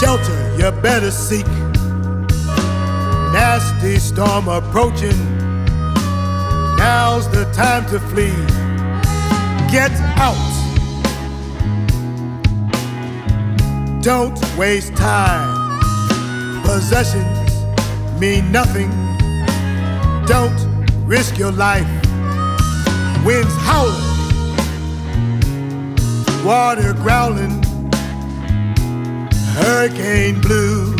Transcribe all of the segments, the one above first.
Shelter you better seek. Nasty storm approaching. Now's the time to flee. Get out. Don't waste time. Possessions mean nothing. Don't risk your life. Winds howling water growling, hurricane blues.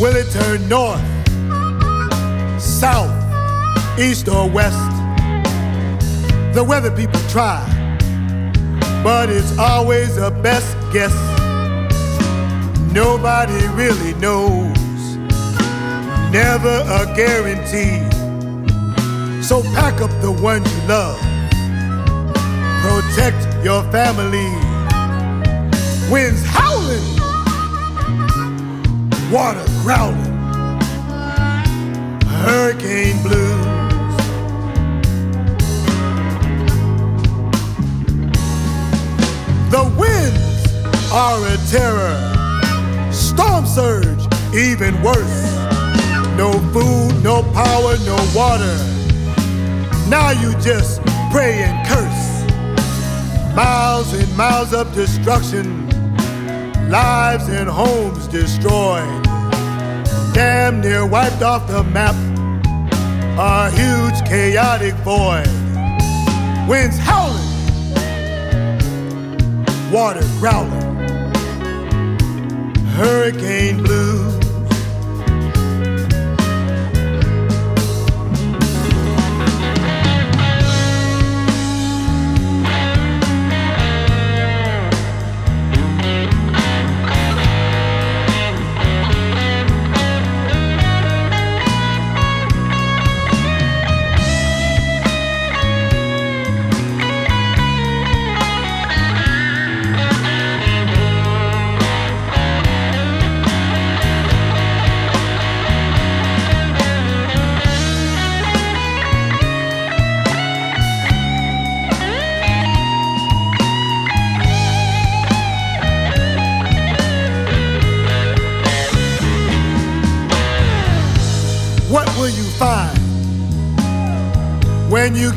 Will it turn north, south, east, or west? The weather people try, but it's always a best guess. Nobody really knows, never a guarantee. So pack up the one you love. Protect your family. Winds howling, water growling, hurricane blues. The winds are a terror. Storm surge, even worse. No food, no power, no water. Now you just pray and curse. Miles and miles of destruction, lives and homes destroyed. Damn near wiped off the map, a huge chaotic void. Winds howling, water growling, hurricane blues.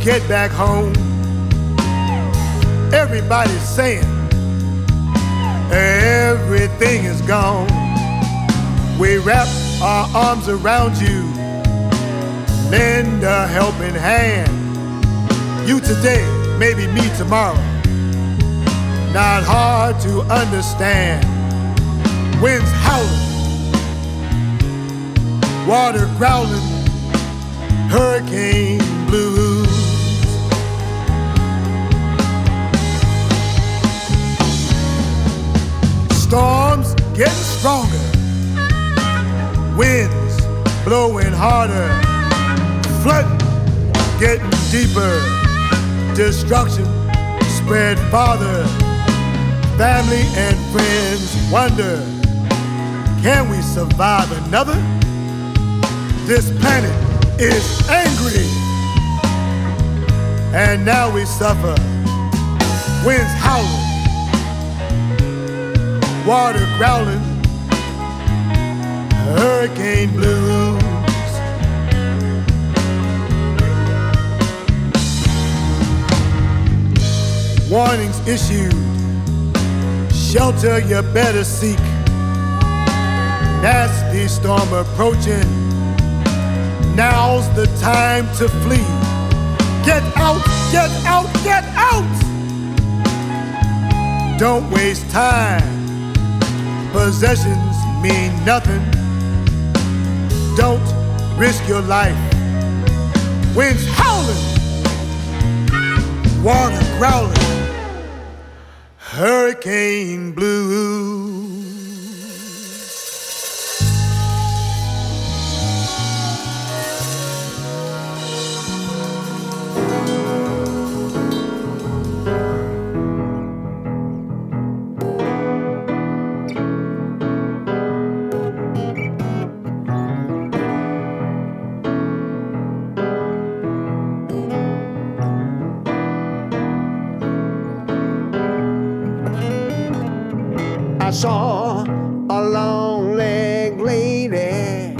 Get back home? Everybody's saying everything is gone. We wrap our arms around you, lend a helping hand. You today, maybe me tomorrow. Not hard to understand. Winds howling water growling, hurricane blues. Getting stronger, winds blowing harder, flooding getting deeper, destruction spread farther. Family and friends wonder, can we survive another? This planet is angry. And now we suffer. Winds howling, water growling, hurricane blues. Warnings issued. Shelter you better seek. Nasty storm approaching. Now's the time to flee. Get out, get out, get out! Don't waste time. Possessions mean nothing. Don't risk your life. Winds howling, water growling, hurricane blue. saw a long leg lady.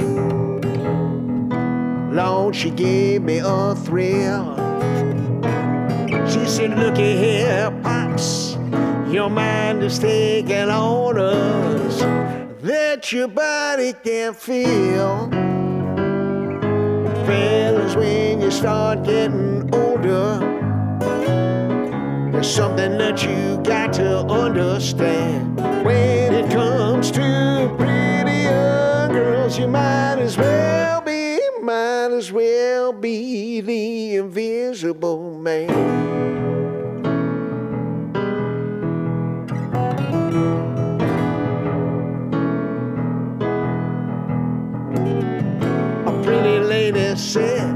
Lord, she gave me a thrill. She said, Looky here, Pops, your mind is taking orders that your body can't feel. Fellas, when you start getting older, there's something that you got to understand. Girls, you might as well be, might as well be the invisible man. A pretty lady said,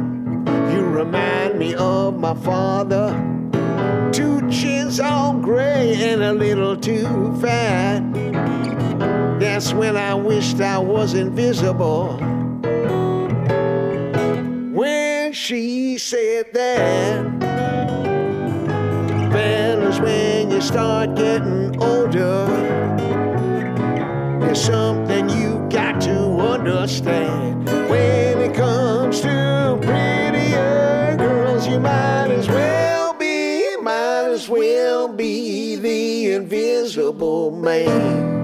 You remind me of my father two chins all gray and a little too fat. That's when I wished I was invisible. When she said that, fellas, when you start getting older, there's something you got to understand. When it comes to prettier girls, you might as well be, might as well be the invisible man.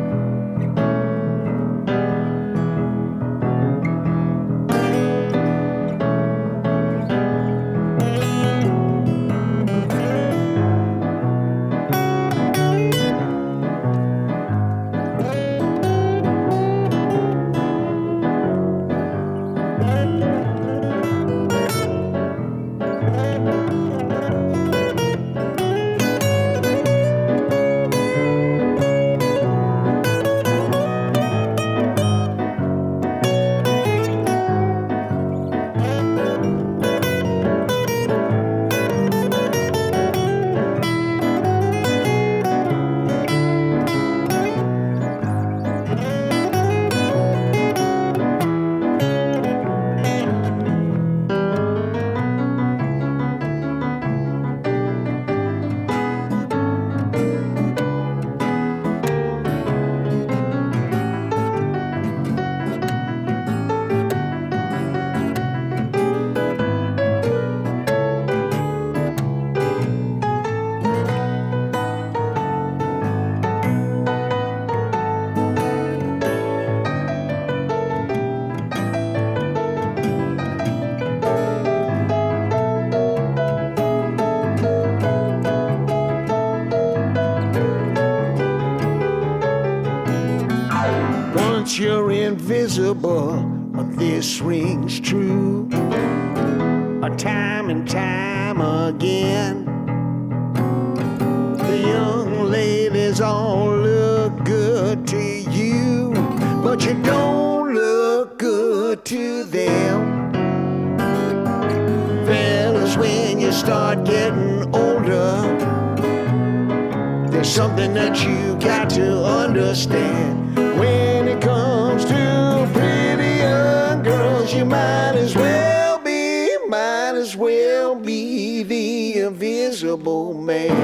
Invisible man.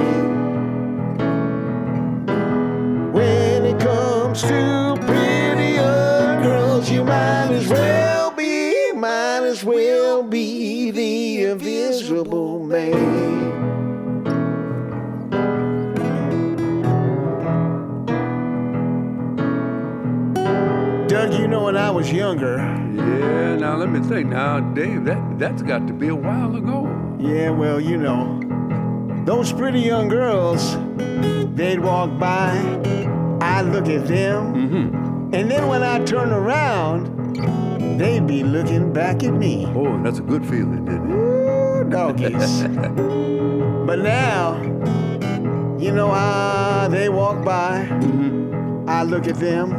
When it comes to pretty girls, you might as well be, might as well be the invisible man. Doug, you know when I was younger, Yeah, now let me think. Now, Dave, that that's got to be a while ago. yeah, well, you know, those pretty young girls, they'd walk by, I'd look at them, Mm-hmm. and then when I turn around, they'd be looking back at me. Oh, that's a good feeling, didn't it? Ooh, doggies. But now, you know, uh, they walk by, I look at them,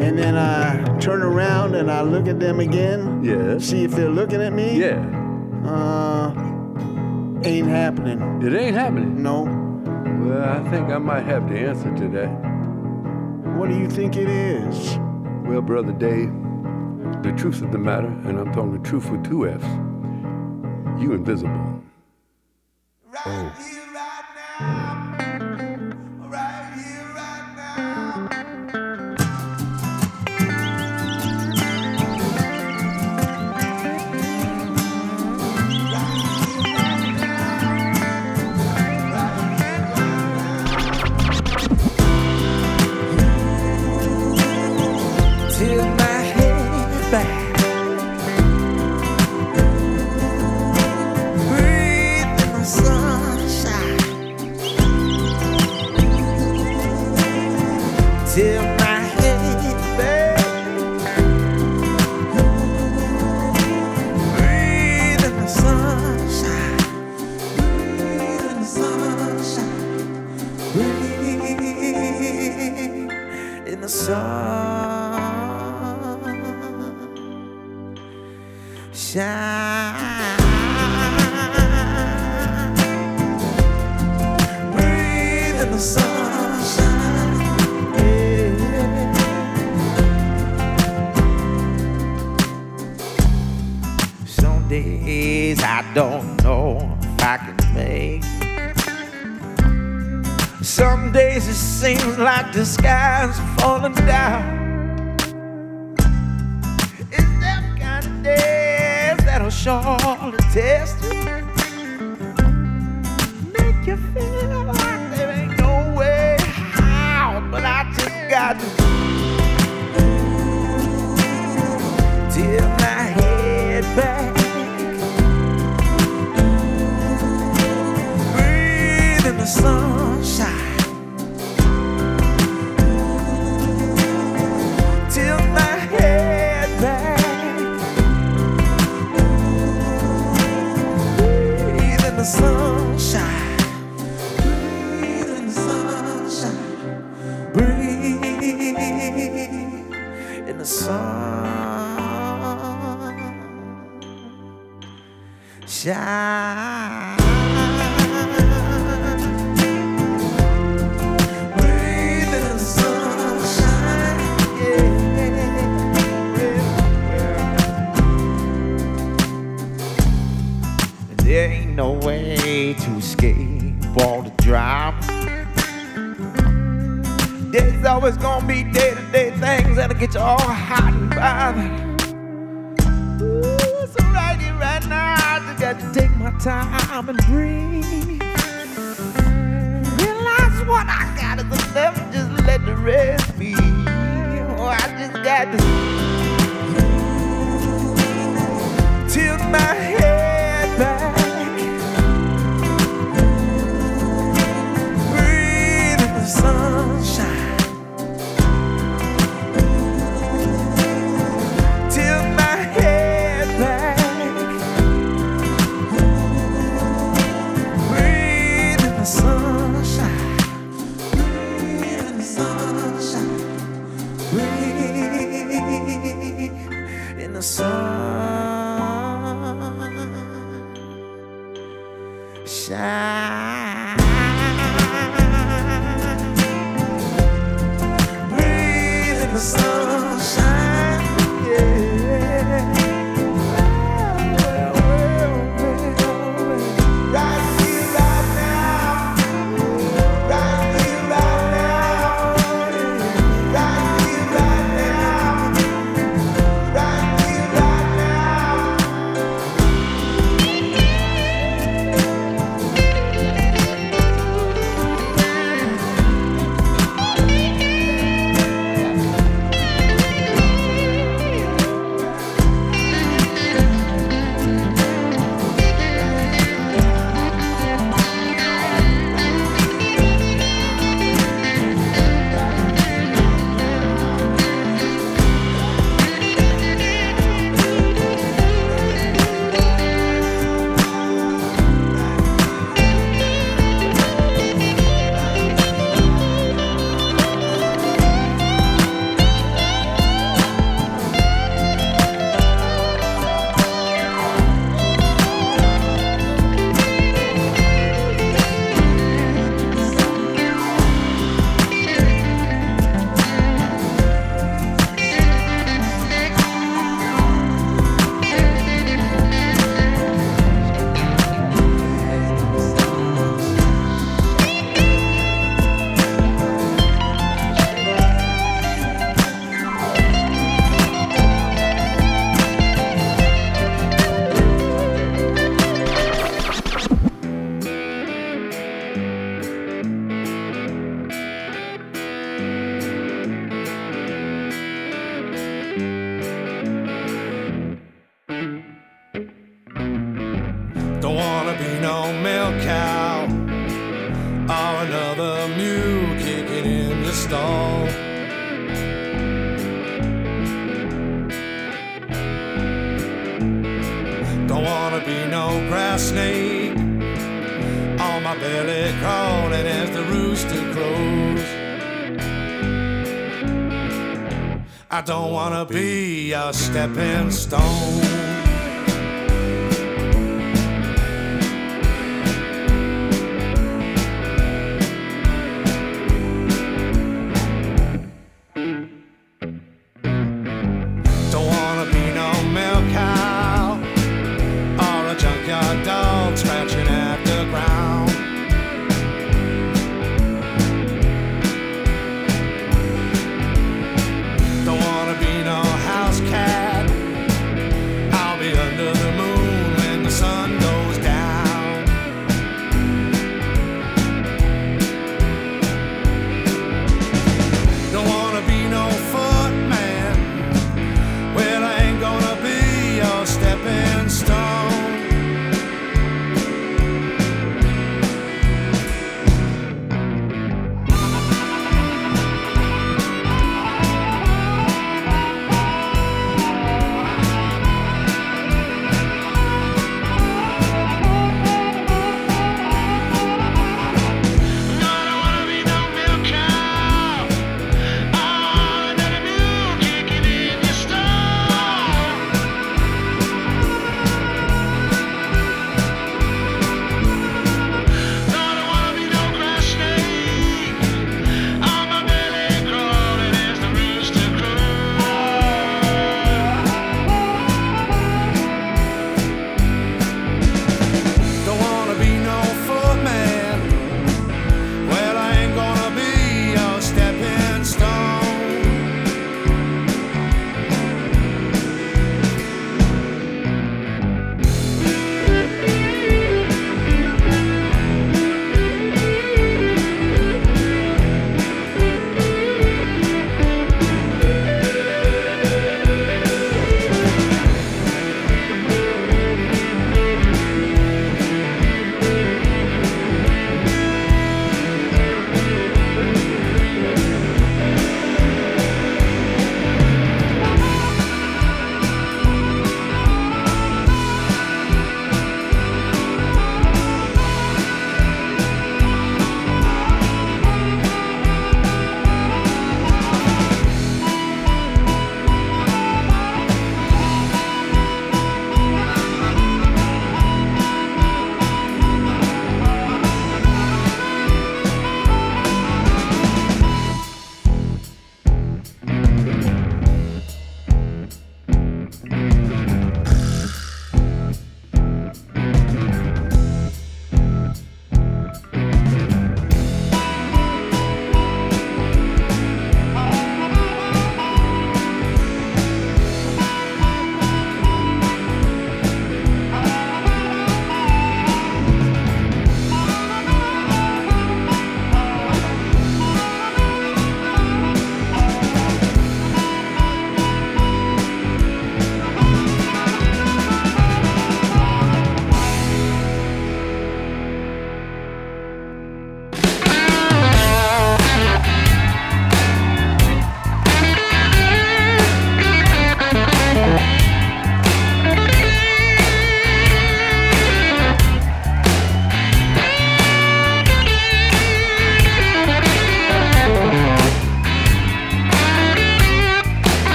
and then I turn around and I look at them again. Yes. See if they're looking at me. Yeah. Uh, ain't happening. It ain't happening. No. Well, I think I might have the answer to that. What do you think it is? Well, Brother Dave, the truth of the matter, and I'm talking the truth with two F's, you invisible. Right here, Breathe in the sunshine. Breathe in the sunshine. Breathe in the sun. Shine. Days I don't know if I can make. Some days it seems like the sky's falling down. It's them kind of days that'll surely test you. Make you feel Shine. In the sunshine. Yeah. There ain't no way to escape all the drama. There's always gonna be day-to-day things that'll get you all hot and bothered. So right here, right now, I just got to take my time and breathe. Realize what I got is enough, just let the rest be. Oh, I just got to tilt my head back.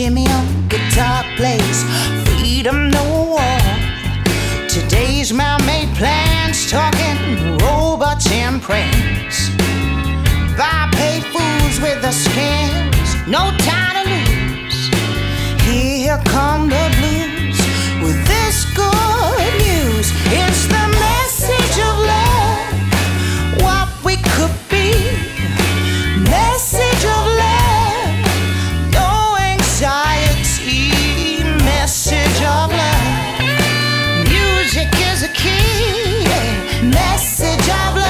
Jimmy on guitar plays Freedom No War. Today's man made plans, talking robots and praise. Buy paid fools with the scams, no time to lose. Here come the traveler.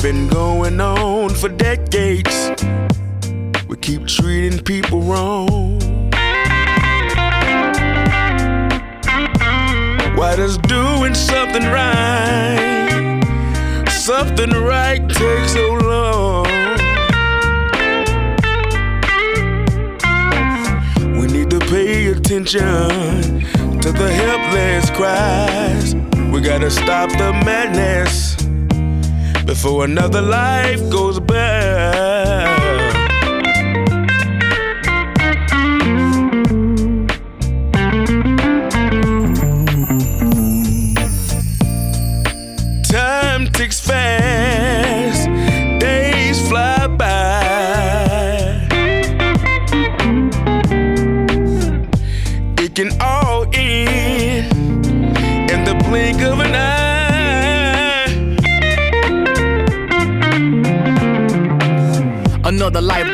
It's been going on for decades. We keep treating people wrong. Why does doing something right, something right take so long? We need to pay attention to the helpless cries. We gotta stop the madness before another life goes by.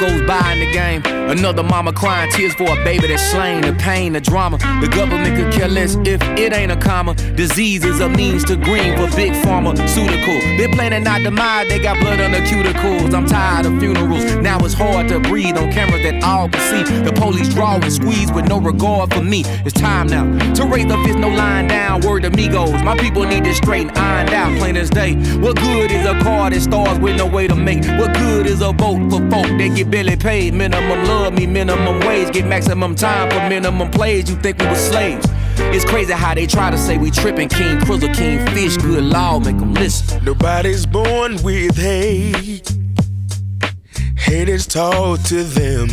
Goes by in the game. Another mama crying tears for a baby that's slain. The pain, the drama. The government could care less if it ain't a comma. Disease is a means to green for big pharmaceutical. Been planning not to mind, they got blood on the cuticles. I'm tired of funerals. Now it's hard to breathe on cameras that all can see. The police draw and squeeze with no regard for me. It's time now to raise the fist, no lying down. Word goes. My people need to straighten ironed out, plain as day. What good is a car that stars with no way to make? What good is a vote for folk that get barely paid minimum love me minimum wage, get maximum time for minimum plays. You think we were slaves? It's crazy how they try to say we tripping. King Krizzle, King Fish, good law, make them listen. Nobody's born with hate. Hate is taught to them.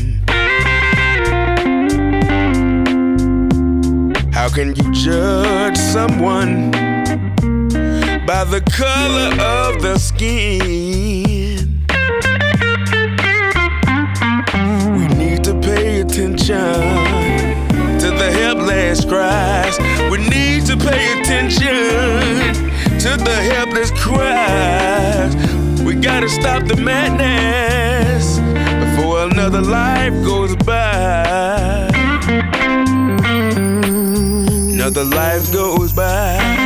How can you judge someone by the color of the skin? attention to the helpless cries. We need to pay attention to the helpless cries. We gotta stop the madness before another life goes by. Another life goes by.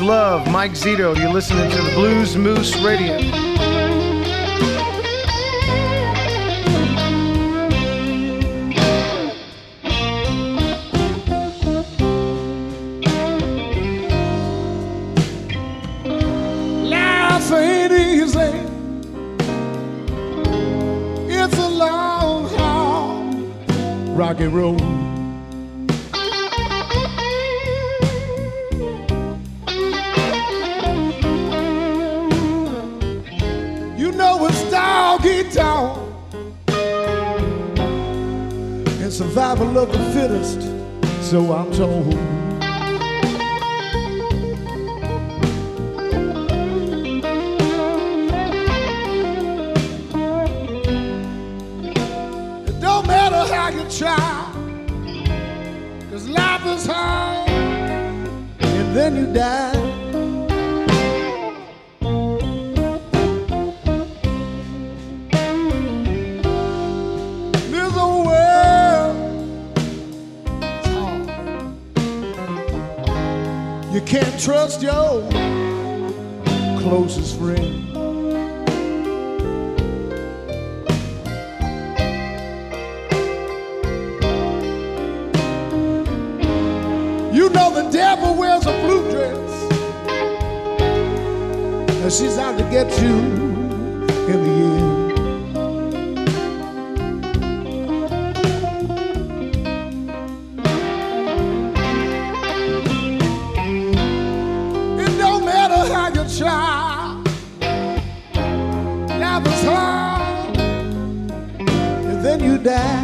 Love, Mike Zito. You're listening to the Blues Moose Radio. so I'm told. get you in the end. It don't matter how you try. Life is hard, and then you die.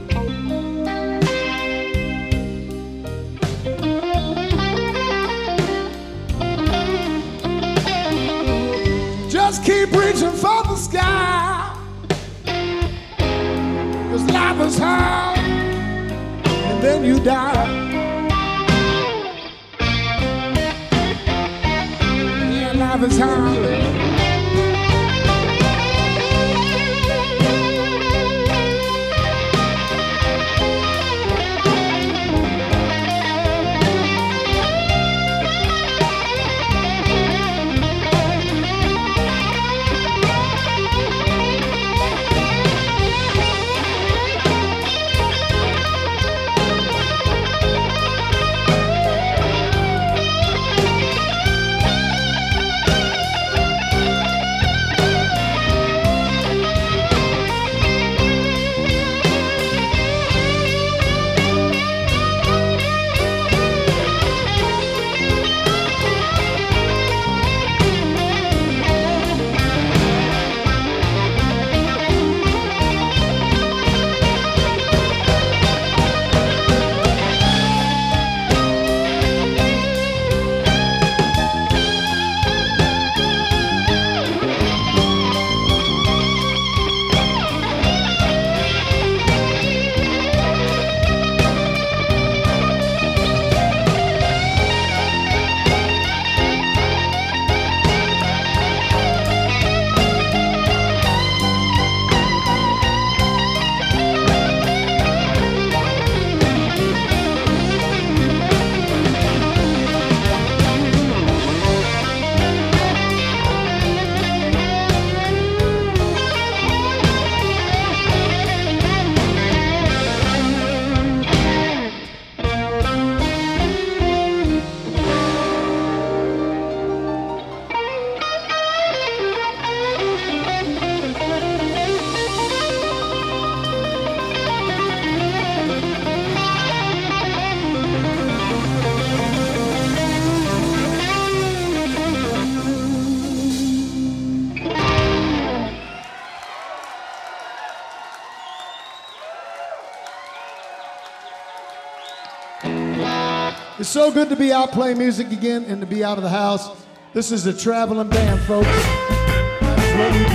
good to be out playing music again and to be out of the house. This is a traveling band, folks.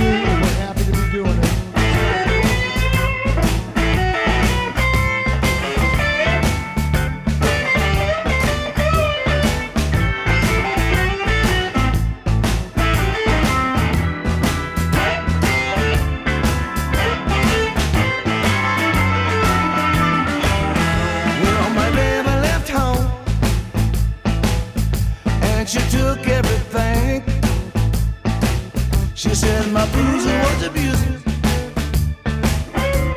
She took everything. She said my bruiser was abusing,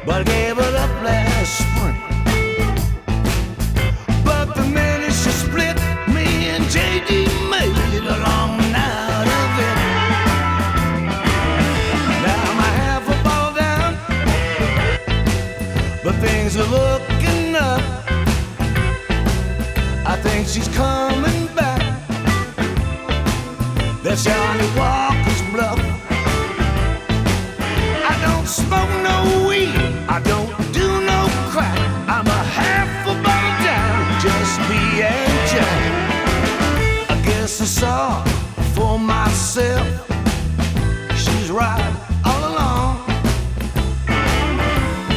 but I gave it up last spring. But the minute she split, me and JD made a long night of it. Now a half a ball down, but things are looking up. I think she's coming. That's Johnnie Walker's bluff. I don't smoke no weed. I don't do no crack. I'm a half a bottle down. Just me and Jack. I guess I saw for myself. She's right all along.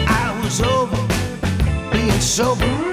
I was over being sober.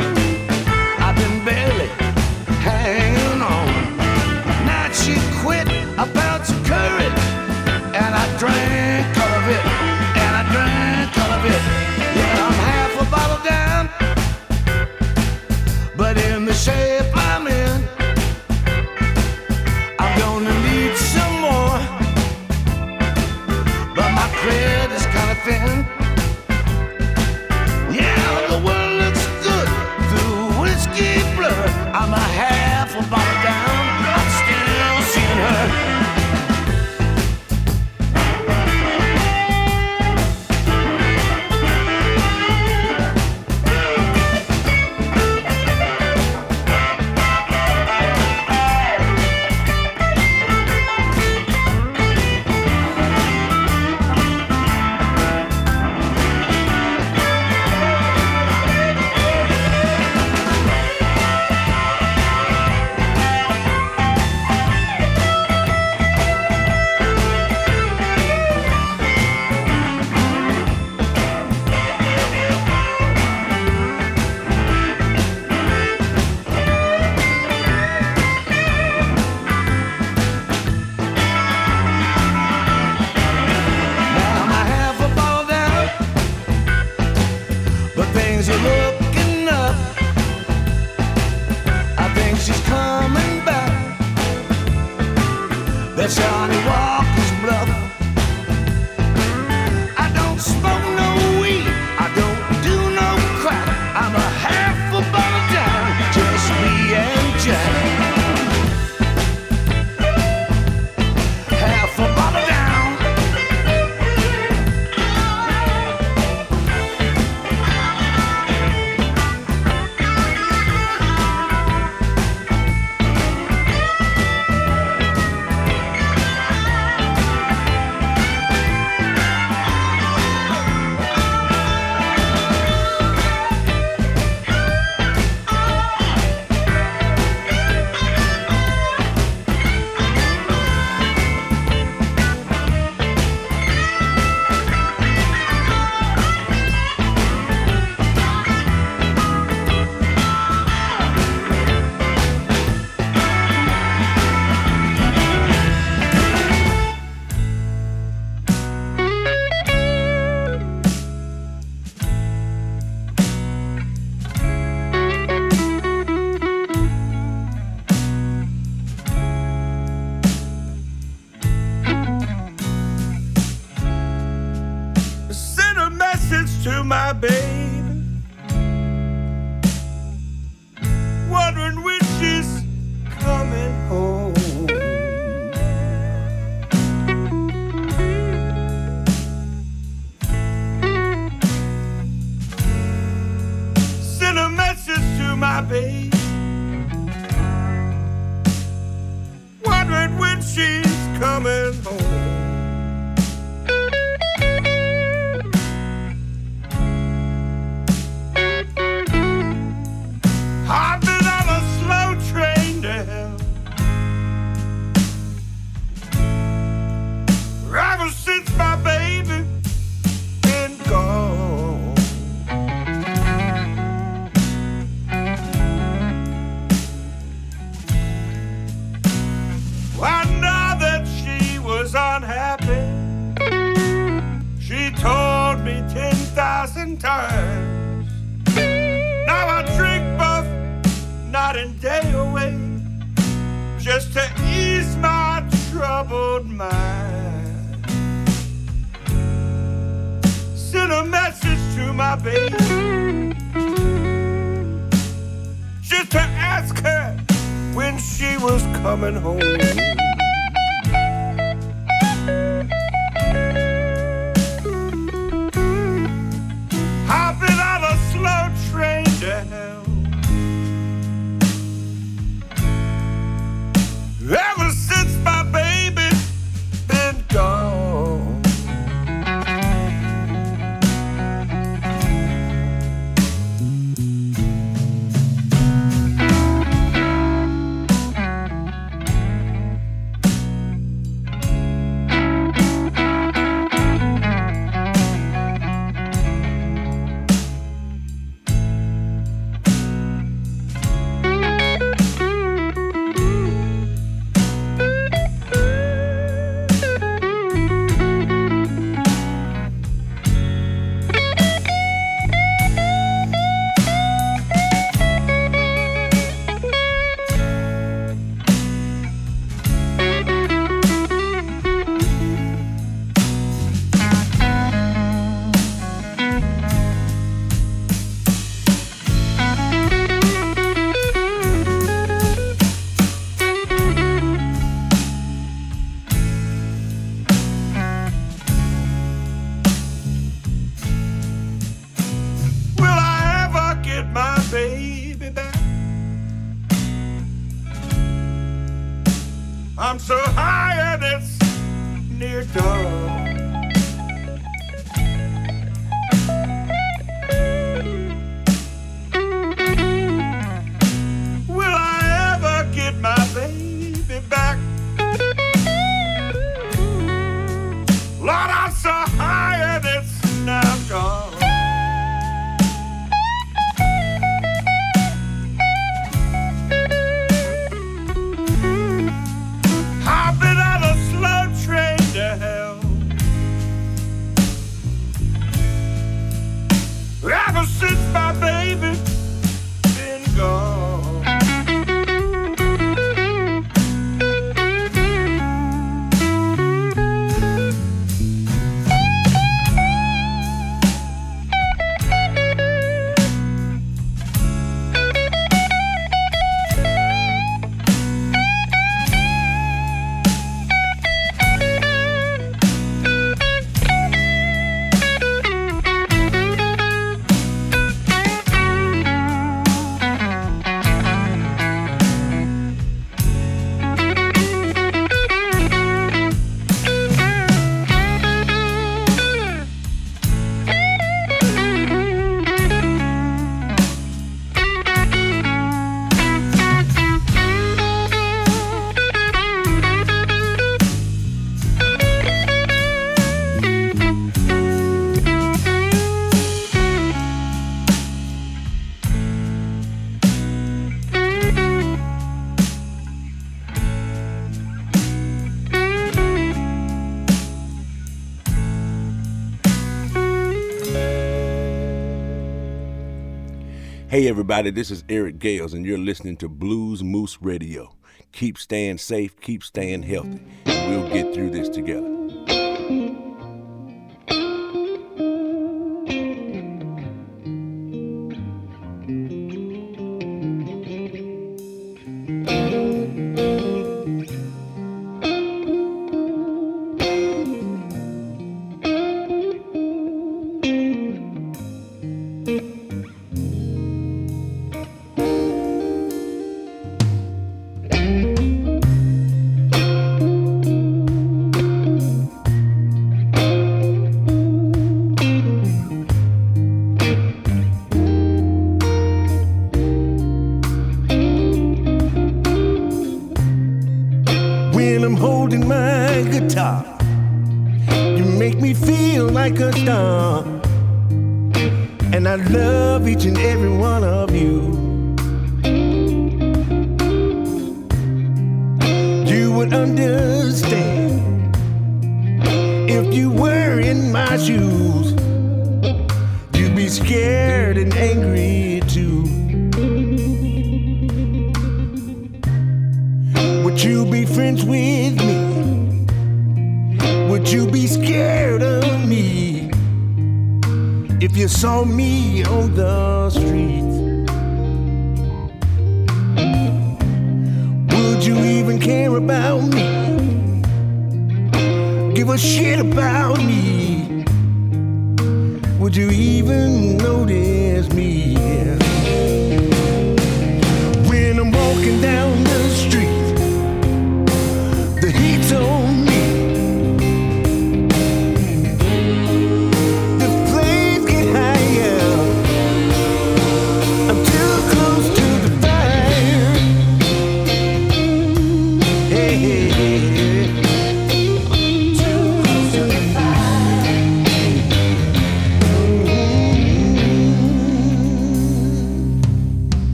everybody. This is Eric Gales, and you're listening to Blues Moose Radio. Keep staying safe, keep staying healthy. We'll get through this together.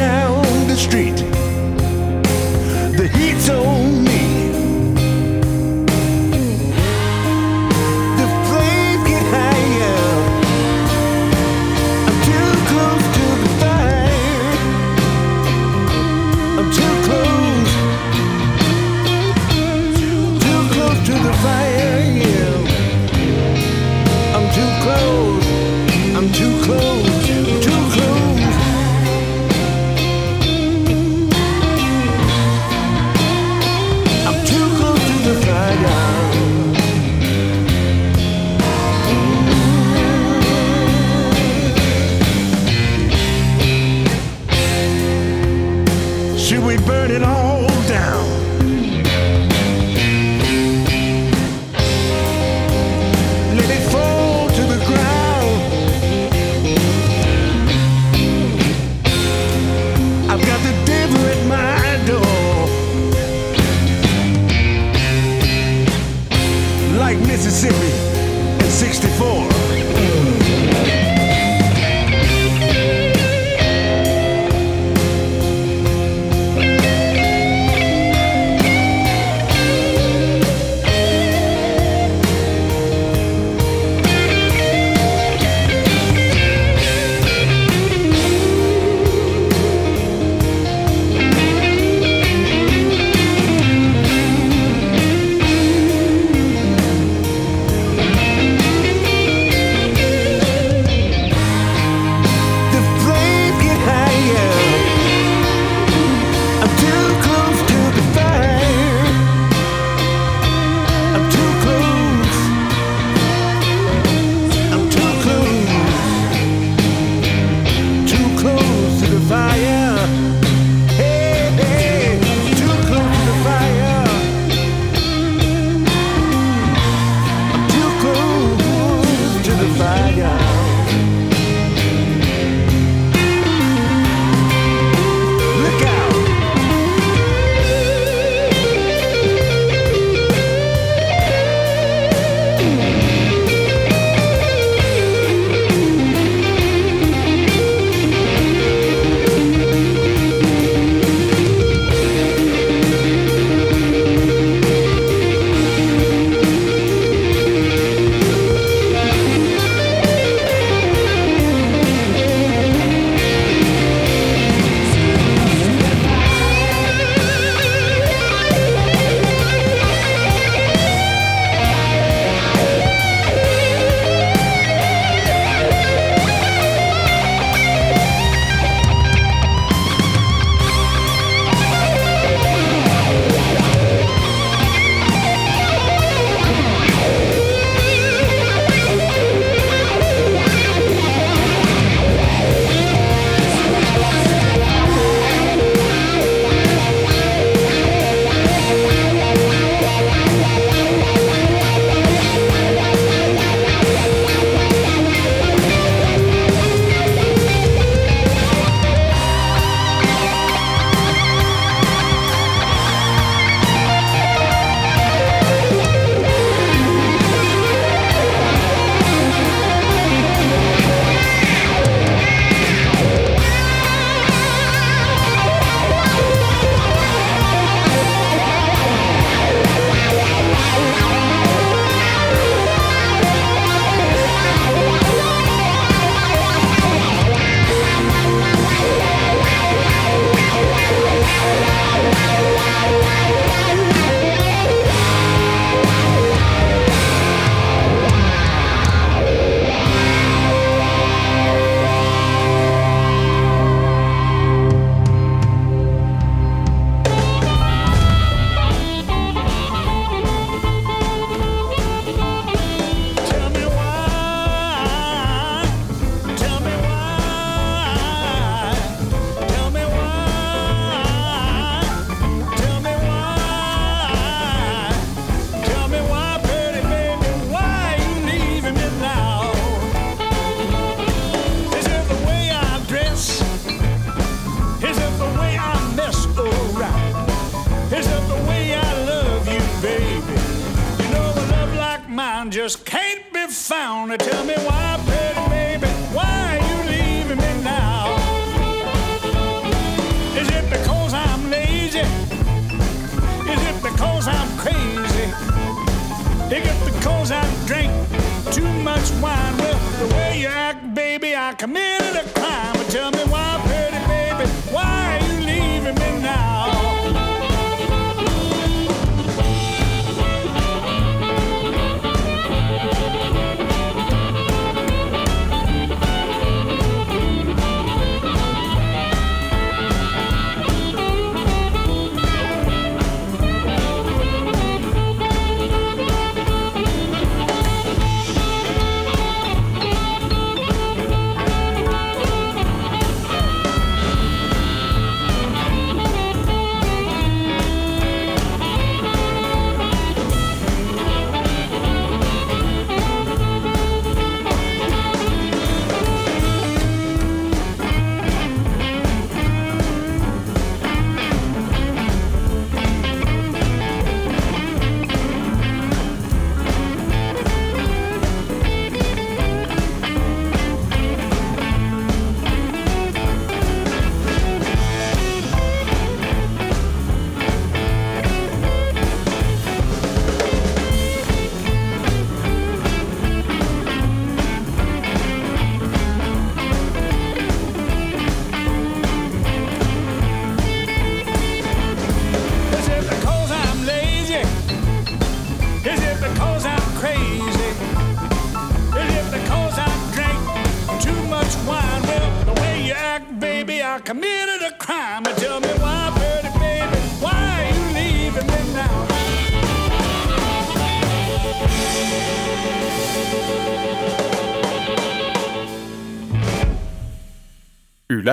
Down the street,